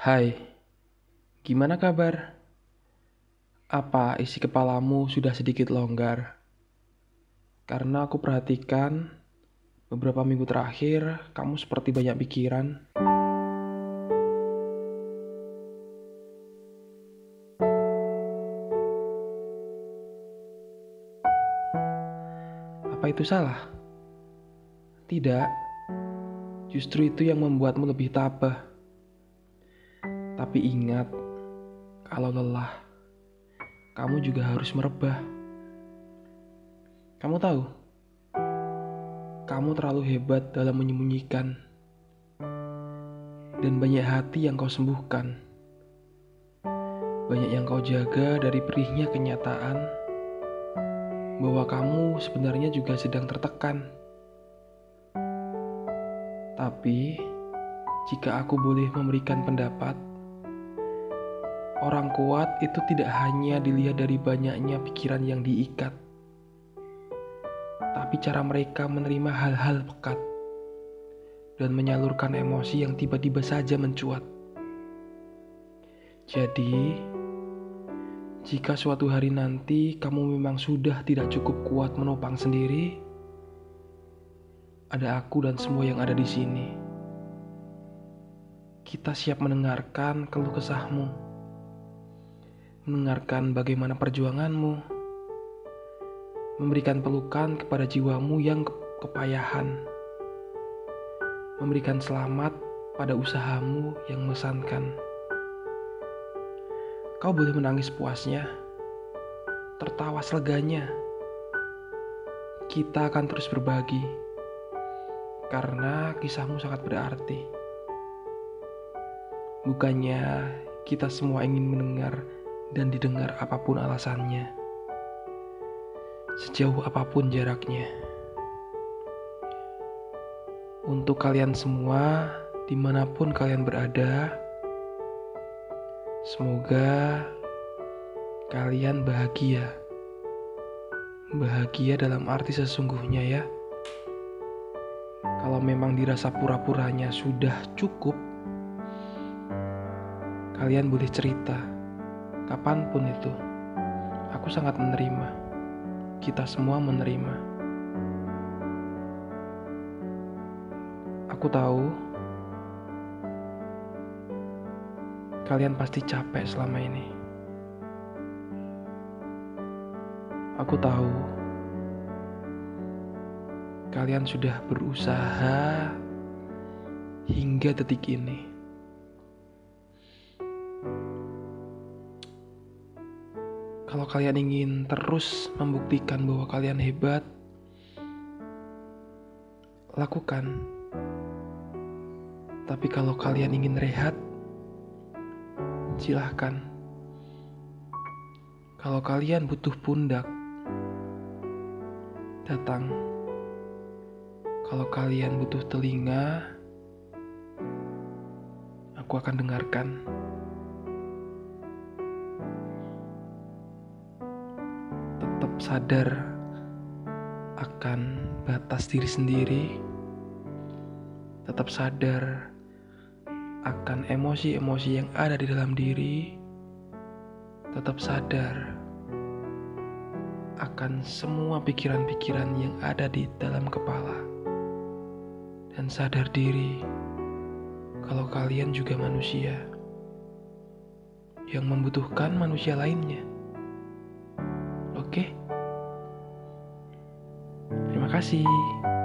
Hai, gimana kabar? Apa isi kepalamu sudah sedikit longgar? Karena aku perhatikan beberapa minggu terakhir kamu seperti banyak pikiran. Apa itu salah? Tidak, justru itu yang membuatmu lebih tabah. Tapi ingat, kalau lelah, kamu juga harus merebah. Kamu tahu, kamu terlalu hebat dalam menyembunyikan, dan banyak hati yang kau sembuhkan. Banyak yang kau jaga dari perihnya kenyataan bahwa kamu sebenarnya juga sedang tertekan. Tapi, jika aku boleh memberikan pendapat, Orang kuat itu tidak hanya dilihat dari banyaknya pikiran yang diikat, tapi cara mereka menerima hal-hal pekat dan menyalurkan emosi yang tiba-tiba saja mencuat. Jadi, jika suatu hari nanti kamu memang sudah tidak cukup kuat menopang sendiri, ada aku dan semua yang ada di sini. Kita siap mendengarkan keluh kesahmu mendengarkan bagaimana perjuanganmu, memberikan pelukan kepada jiwamu yang kepayahan, memberikan selamat pada usahamu yang mesankan. Kau boleh menangis puasnya, tertawa seleganya. Kita akan terus berbagi, karena kisahmu sangat berarti. Bukannya kita semua ingin mendengar dan didengar apa pun alasannya, sejauh apa pun jaraknya. Untuk kalian semua, di mana pun kalian berada, semoga kalian bahagia. Bahagia dalam arti sesungguhnya, ya. Kalau memang dirasa pura-puranya sudah cukup, kalian boleh cerita kapan pun itu. Aku sangat menerima. Kita semua menerima. Aku tahu kalian pasti capek selama ini. Aku tahu kalian sudah berusaha hingga detik ini. Kalau kalian ingin terus membuktikan bahwa kalian hebat, lakukan. Tapi kalau kalian ingin rehat, silahkan. Kalau kalian butuh pundak, datang. Kalau kalian butuh telinga, aku akan dengarkan. Sadar akan batas diri sendiri, tetap sadar akan emosi-emosi yang ada di dalam diri, tetap sadar akan semua pikiran-pikiran yang ada di dalam kepala, dan sadar diri kalau kalian juga manusia yang membutuhkan manusia lainnya. Oke. Okay? kasih.